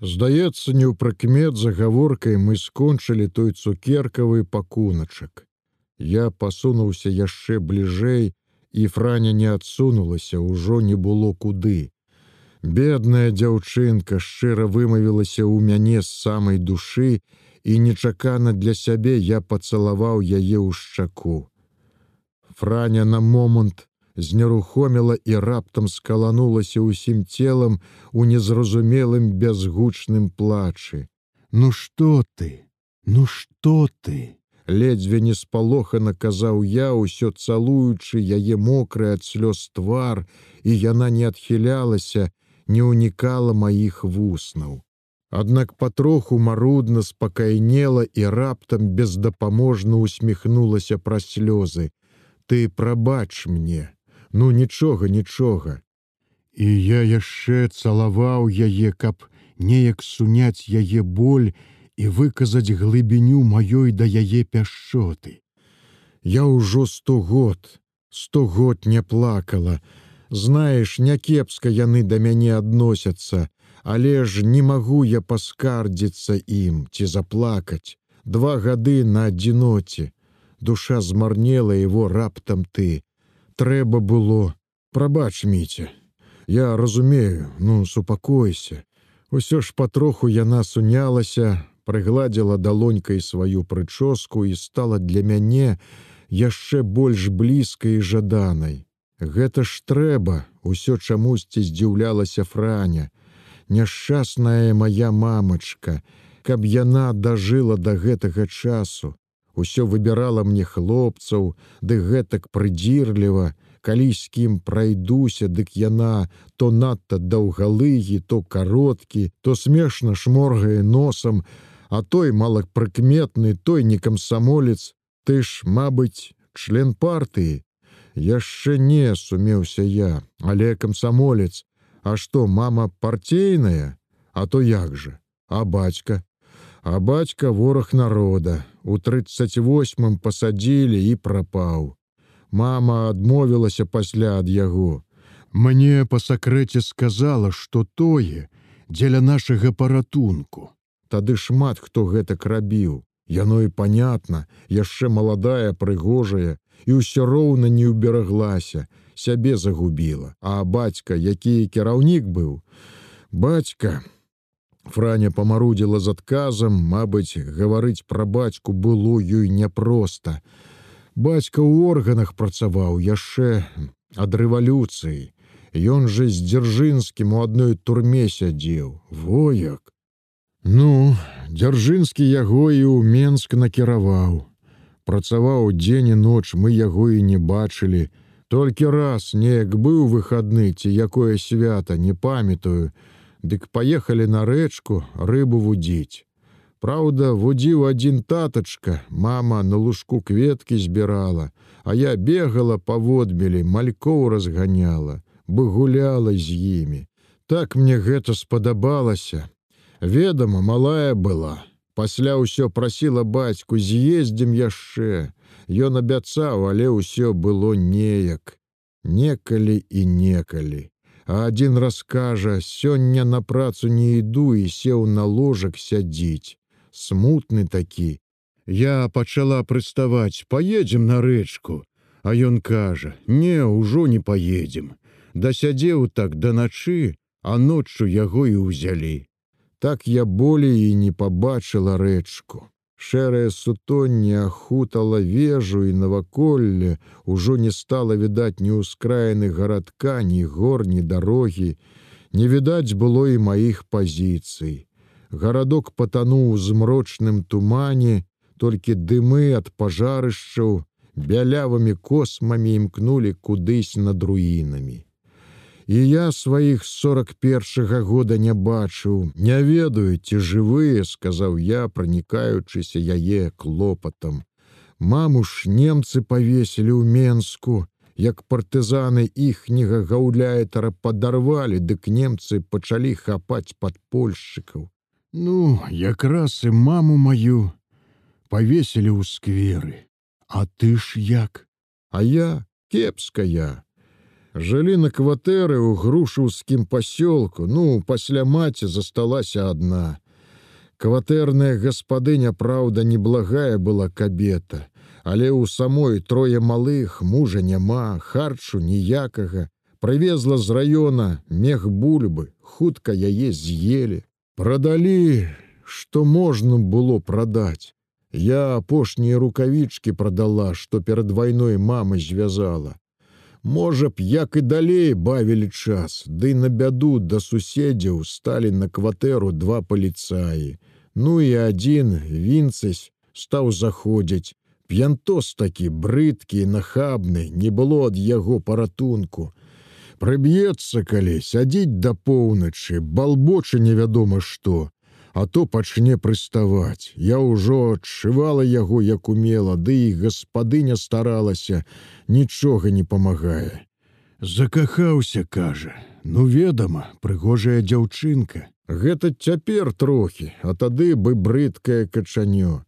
Здаецца, не ў прыкмет за гаворкай мы скончылі той цукеркавы пакуначак. Я пасунуўся яшчэ бліжэй, і франя не адсунулася, ўжо не было куды. Бедная дзяўчынка шчыра вымавілася ў мяне з самай душы, і нечакана для сябе я пацалаваў яе ў шчаку. Франя на момант знерухоміла і раптам скаланулася ўсім целам у незразумелым бязгучным плачы. Ну што ты, Ну што ты? Ледзьве не спалохана казаў я, усё цалуючы яе мокры ад слёз твар, і яна не адхілялася, не ўнікала маіх вуснаў. Аднак патроху марудна спакайнела і раптам бездапаможна усміхнулася праз слёзы. Ты прабач мне, ну нічога, нічога. І я яшчэ цалаваў яе, каб неяк суняць яе боль і выказаць глыбіню маёй да яе пяшчоты. Я ўжо сто год, сто год не плакала. Знаеш, някепска яны да мяне адносяцца, але ж не магу я паскардзіцца ім ці заплакаць. Два гады на адзіноце. Душа змарнела его раптам ты. Трэба было, прабач міце. Я разумею, ну супакойся. Усё ж патроху яна сунялася, прыгладзіла далонькай сваю прычоску і стала для мяне яшчэ больш блізкай і жаданай. Гэта ж трэба, усё чамусьці здзіўлялася франя. Няшчасная моя мамачка, каб яна дажыла да гэтага часу, усё выбірала мне хлопцаў, ды гэтак прыдзірліва, калі з кім прайдуся, дык яна то надта даўгалыгі, то кароткі, то смешна шморгае носам, а той малапрыкметны, той не камсамолец, ты ж, мабыць, член партыі. Яшчэ не сумеўся я, але камсамолец, А што мама партейная, А то як жа, а бацька, А бацька вораг народа, у 38 пасадзілі і прапаў. Мама адмовілася пасля ад яго. Мне па сакрэце сказала, што тое дзеля нашага паратунку. Тады шмат хто гэтак рабіў. Яно і понятна, яшчэ маладая, прыгожая і ўсё роўна не ўбераглася, сябе загубіла, а бацька, які кіраўнік быў. Бацька, Франя памарудзіла з адказам, Мабыць, гаварыць пра бацьку было ёй няпроста. Бацька ў органах працаваў яшчэ ад рэвалюцыі. Ён жа з дзяржынскім у адной турме сядзеў. Вояк. Ну, дзяржынскі яго і ў Менск накіраваў. Працаваў дзень і ноч мы яго і не бачылі. Толькі раз неяк быў выхадны ці якое свята, не памятаю, Дык паехалі на рэчку рыбу вудзіць. Праўда, вудзіў адзін татачка, мама на лужку кветкі збірала, а я бегала паводмелі, малькоў разганяла, бы гуляла з імі. Так мне гэта спадабалася. Ведама, малая была. Пасля ўсё прасіла бацьку, з'ездзім яшчэ. Ён абяцаў, але ўсё было неяк. Некалі і некалі а один раскажа сёння на працу не іду і сеў на ложак сядзіць. Смутны такі. Я пачала прыставаць поедем на рэчку а ён кажа не ўжо не поедем дасядзеў так да начы а ноччу яго і ўзялі. Так я болей і не побачыла рэчку Шэрае сутонне ахутала вежу і наваколле, ужо не стала відаць ні ўскраены гарадка, ні гор, ні дарогі. Не відаць было і маіх пазіцый. Гарадок патануў змрочным тумане, толькі дымы ад пажарышчаў бялявымі космамі імкнулі кудысь над руінамі. І я сваіх 41 года не бачыў, не ведаю, ці жывыя, сказаў я, пранікаючыся яе клопатам. Маму ж немцы павесілі ў Менску, як партызаны іхняга гаўляетара падарвалі, дык немцы пачалі хапаць падпольшчыкаў. Ну, якраз і маму маю павесілі ў скверы. А ты ж як? А я кепская. Жылі на кватэры ў грушаўскім пасёлку, ну, пасля маці засталася адна. Кватэрная гаспадыня, праўда, неблагая была кабета, але ў самой трое малых мужа няма, харчу ніякага, прывезла з раёна мех бульбы, хутка яе з'елі. Прадалі, што можна было прадаць. Я апошнія рукавічкі прадала, што перад вайной мамы звязала. Можа б, як і далей бавілі час, ды на бяду да суседзяў сталі на кватэру два паліцаі. Ну і адзін вінцась стаў заходзіць. П'янтос такі брыдкі нахабны, не было ад яго паратунку. Прыб'ецца калі сядзіць да поўначы, балбочы невядома што, а то пачне прыставаць. Я ўжо адшывала яго як умела, ды і гаспадыня старалася, нічога не памагае. Закахаўся, кажа, ну ведама, прыгожая дзяўчынка. Гэта цяпер трохі, а тады бы брыдкае качанё.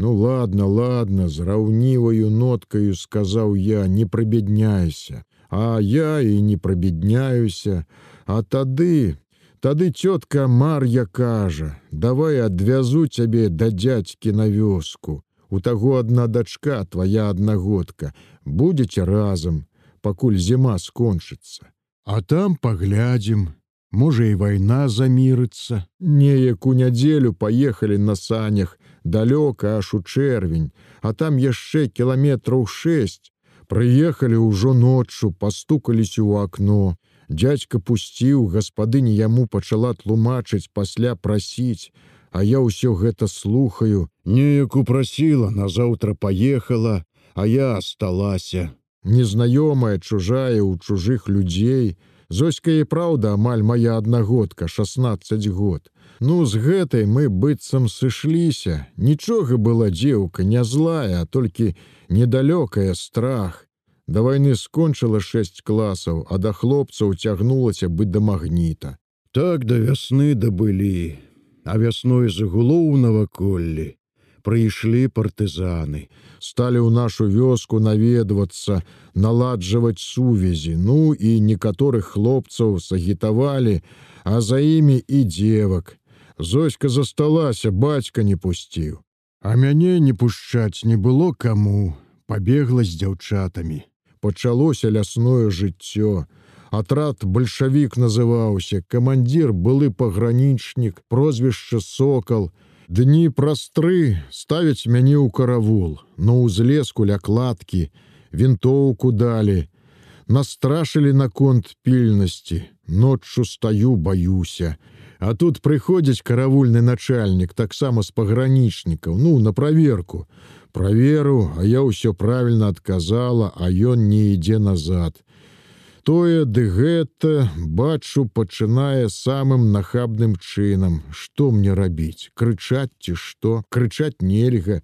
Ну ладно, ладно, з раўніваю ноткаю сказаў я, не прыбедняйся, А я і не прабедняюся, А тады, тады цётка Мар'я кажа: давай адвязу цябе да дзядзькі на вёску. У таго адна дачка, твоя аднагодка, будзеце разам, пакуль зіма скончыцца. А там паглядзім, можа і вайна замірыцца. Неяк у нядзелю паехалі на санях, далёка аж у чэрвень, а там яшчэ кіламетраў шэсць. Прыехалі ўжо ноччу, пастукаліся ў акно. Дядька пусціў, гаспадыні яму пачала тлумачыць, пасля прасіць, А я ўсё гэта слухаю, неяк упрасіла, назаўтра паехала, а я асталася. Незнаёмая чужая ў чужых людзей. Зоська і праўда, амаль моя аднагодка, 16 год. Ну з гэтай мы быццам сышліся. Нічога была дзеўка не злая, а толькі недалёкая страх. Да вайны скончыла шэсць класаў, а да хлопцаў цягнулася бы да магніта. Так да вясны дабылі, а вясной загулоў наваколлі. Прыйшлі партызаны, сталі ў нашу вёску наведвацца, наладжваць сувязі, ну і некаторых хлопцаў сагітавалі, а за імі і дзевак. Зоська засталася, бацька не пусціў. А мяне не пушчаць не было каму, пабегла з дзяўчатамі. Пачалося лясное жыццё, Атрад бальшавік называўся, камандзір былы пагранічнік, прозвішча сокал. Дні праз тры ставяць мяне ў каравул, на ўзлеску ля кладкі, вінтоўку далі. Настрашылі наконт пільнасці, ноччу стаю баюся. А тут прыходзіць каравульны начальнік таксама з пагранічнікаў, ну на праверку. Праверу, а я ўсё правільна адказала, а ён не ідзе назад. Тое ды гэта бачу пачынае самым нахабным чынам. Што мне рабіць? Крычаць ці што? Крычаць нельга.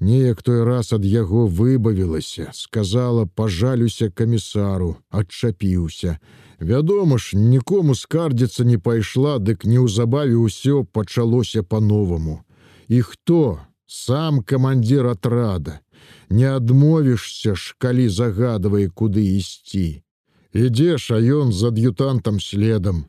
Неяк той раз ад яго выбавілася сказала пажалюся камісару адчапіўся. Вядома ж нікому скардзіцца не пайшла дык неўзабаве ўсё пачалося по-новаму і хто сам камандзір атрада не адмовішся ж калі загадвае куды ісці ідзеш, а ён з ад'ютантам следам.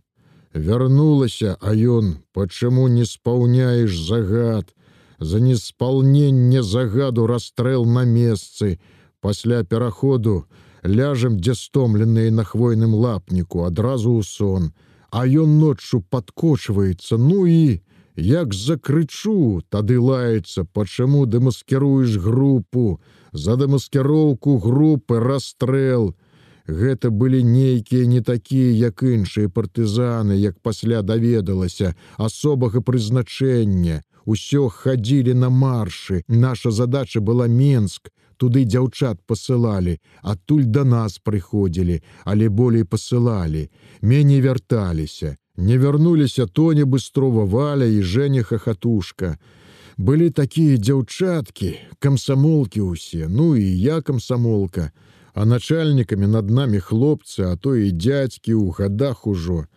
Вярнулася, а ён, пачаму не спаўняеш загад, За неспаўненне загаду расстрэл на месцы, пасля пераходу ляжем, дзе стомленыя на хвойным лапніку, адразу ў сон, А ён ноччу падкочваецца, ну і, як закрычу, тады лаецца, пачаму дэмаскіруеш групу, за дэмаскіроўку групы расстрэл, Гэта былі нейкія не такія, як іншыя партызаны, як пасля даведалася асобага прызначэння. Усё хадзілі на маршы. Наша задача была Менск, туды дзяўчат пасылалі, адтуль да нас прыходзілі, але болей пасылалі. Меней вярталіся. Не вярнуліся Тоня быстрова валя і Жэня хахатушка. Былі такія дзяўчаткі, камсамолкі ўсе, ну і я камсамолка а начальнікамі над намі хлопцы, а то і дядзькі ў гадах ужо.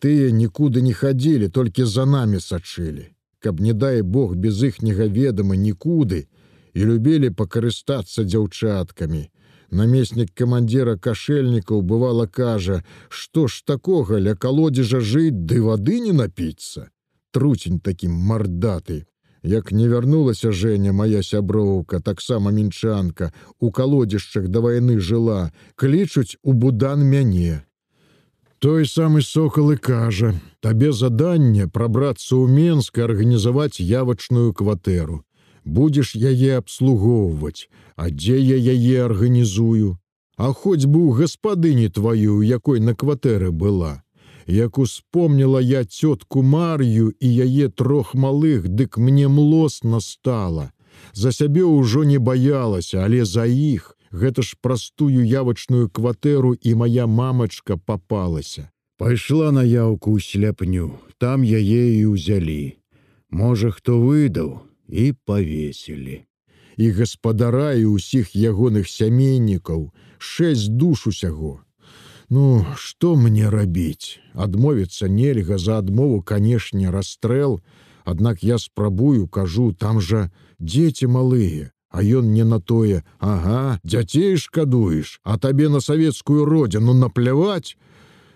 Тыя нікуды не хадзілі, толькі за намі сачылі, каб не дай Бог без іхняга ведама нікуды і любілі пакарыстацца дзяўчаткамі. Намеснік камандзіра кашэльнікаў бывала кажа, што ж такога ля калодзежа жыць ды вады не напіцца. Труцень такім мардаты. Як не вярнулася Жэня моя сяброўка, таксама мінчанка, у калодзішчах да вайны жыла, клічуць у будан мяне. Той самы сокал і кажа: табе заданне прабрацца ў Менск арганізаваць явачную кватэру. Будзеш яе абслугоўваць, а дзе я яе арганізую, А хоць бы ў гаспадыні тваю, якой на кватэры была. Як успомніла я цётку Мар'ю і яе трох малых, дык мне млосна стала. За сябе ўжо не баялася, але за іх, гэта ж простую явачную кватэру і моя мамачка попалася. Пайшла на яўку ў сляпню, там яе і ўзялі. Можа, хто выдаў і павесілі. І гаспадара і ўсіх ягоных сямейнікаў, шэсць душ усяго. Ну, што мне рабіць? Адмовіцца нельга за адмову, канешне, расстрэл, Аднак я спрабую, кажу, там жа дзеці малыя, А ён не на тое: Ага, дзяцей шкадуеш, а табе на савецкую родзіну напляваць.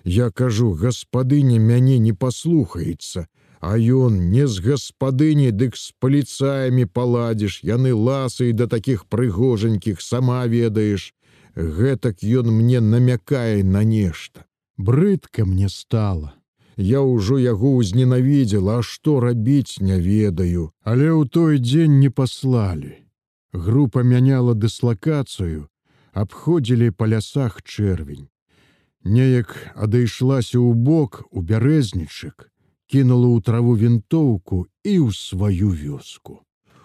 Я кажу, гаспадыня мяне не паслухаецца, А ён не з гаспадыні, дык з паліцаямі паладзіш, яны ласы да такіх прыгожанькіх сама ведаеш. Гэтак ён мне намякае на нешта. Брыдка мне стала. Я ўжо яго ўзненавідзела, а што рабіць не ведаю, але ў той дзень не паслалі. Група мяняла дыслакацыю, абходзілі па лясах чэрвень. Неяк адышлася ў бок у бярэзнічык, кінула ў траву вінтоўку і ў сваю вёску.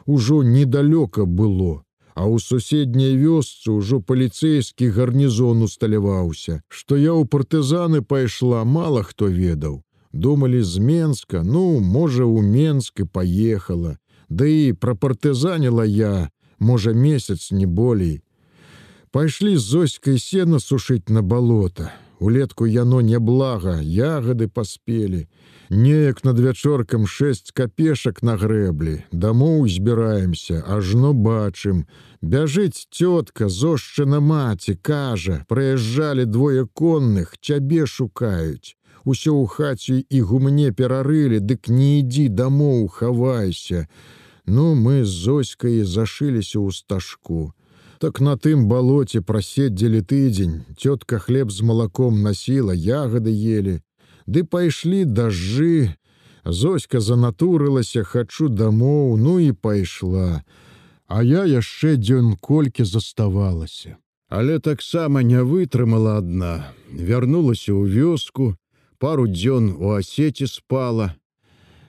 Ужо недалёка было, а ў суседняй вёсцы ўжо паліцэйскі гарнізон усталяваўся, што я ў партызаны пайшла мала хто ведаў. Думалі з Менска, ну, можа, у Менск і паехала. Да і прапартызаніла я, можа месяц не болей. Пайшлі з зоськай сена сушыць на балота. Улетку яно няблага, ягады паспелі. Неяк над вячоркам шэсць капешак на грэблі, дамоў збіраемся, ажно бачым. Бяжыць цётка, зошчына маці, кажа, прыязджалі двое конных, цябе шукаюць. Усё ў хаце і гумне перарылі, дык не ідзі дамоў, хавайся. Ну, мы з зоськай зашыліся ў стажку. Так на тым балоце праседзелі тыдзень, цётка хлеб з малаком насіла, ягады ели. Ды пайшлі дажджы. Зоська занатурылася, хачу дамоў, ну і пайшла. А я яшчэ дзён колькі заставалася. Але таксама не вытрымала адна, вярнулася ў вёску, пару дзён у асеце спала,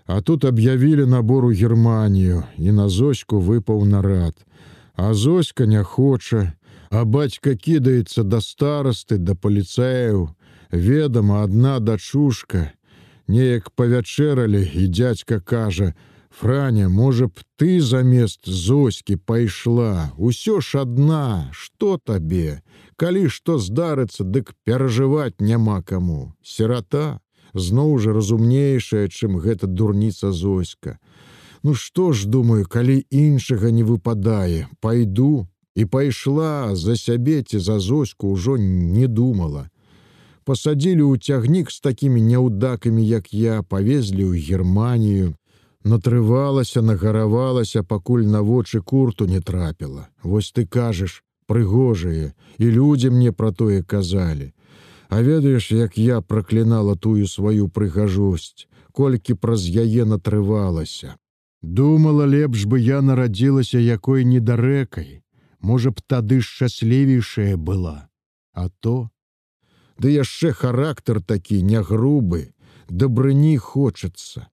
А тут аб'явілі набор у Германію і на зоську выпаў нарад. А зоська не хоча, а бацька кідаецца да старасты да паліцаяў. Ведама, адна дачушка. Неяк павячэралі і дядька кажа: « Франя, можа б ты замест зоські пайшла, Усё ж адна, што табе, Калі што здарыцца, дык перажываць няма каму. Серата, зноў жа разумнейшая, чым гэта дурніца зоська. Ну што ж думаю, калі іншага не выпадае, пайду і пайшла за сябе ці за зоську ўжо не думала. Пасадзілі ў цягнік з такімі няўдакамі, як я, павезлі ў Германію, натрывалася, нагаравалася, пакуль на вочы курту не трапіла. Вось ты кажаш, прыгожае, і людзі мне пра тое казалі. А ведаеш, як я праклінала тую сваю прыгажосць, колькі праз яе натрывалася. Думала, лепш бы я нарадзілася якой недарэкай, можа б тады шчаслівейшая была. А то Ды яшчэ характар такі не грубы, дабрыні хочацца.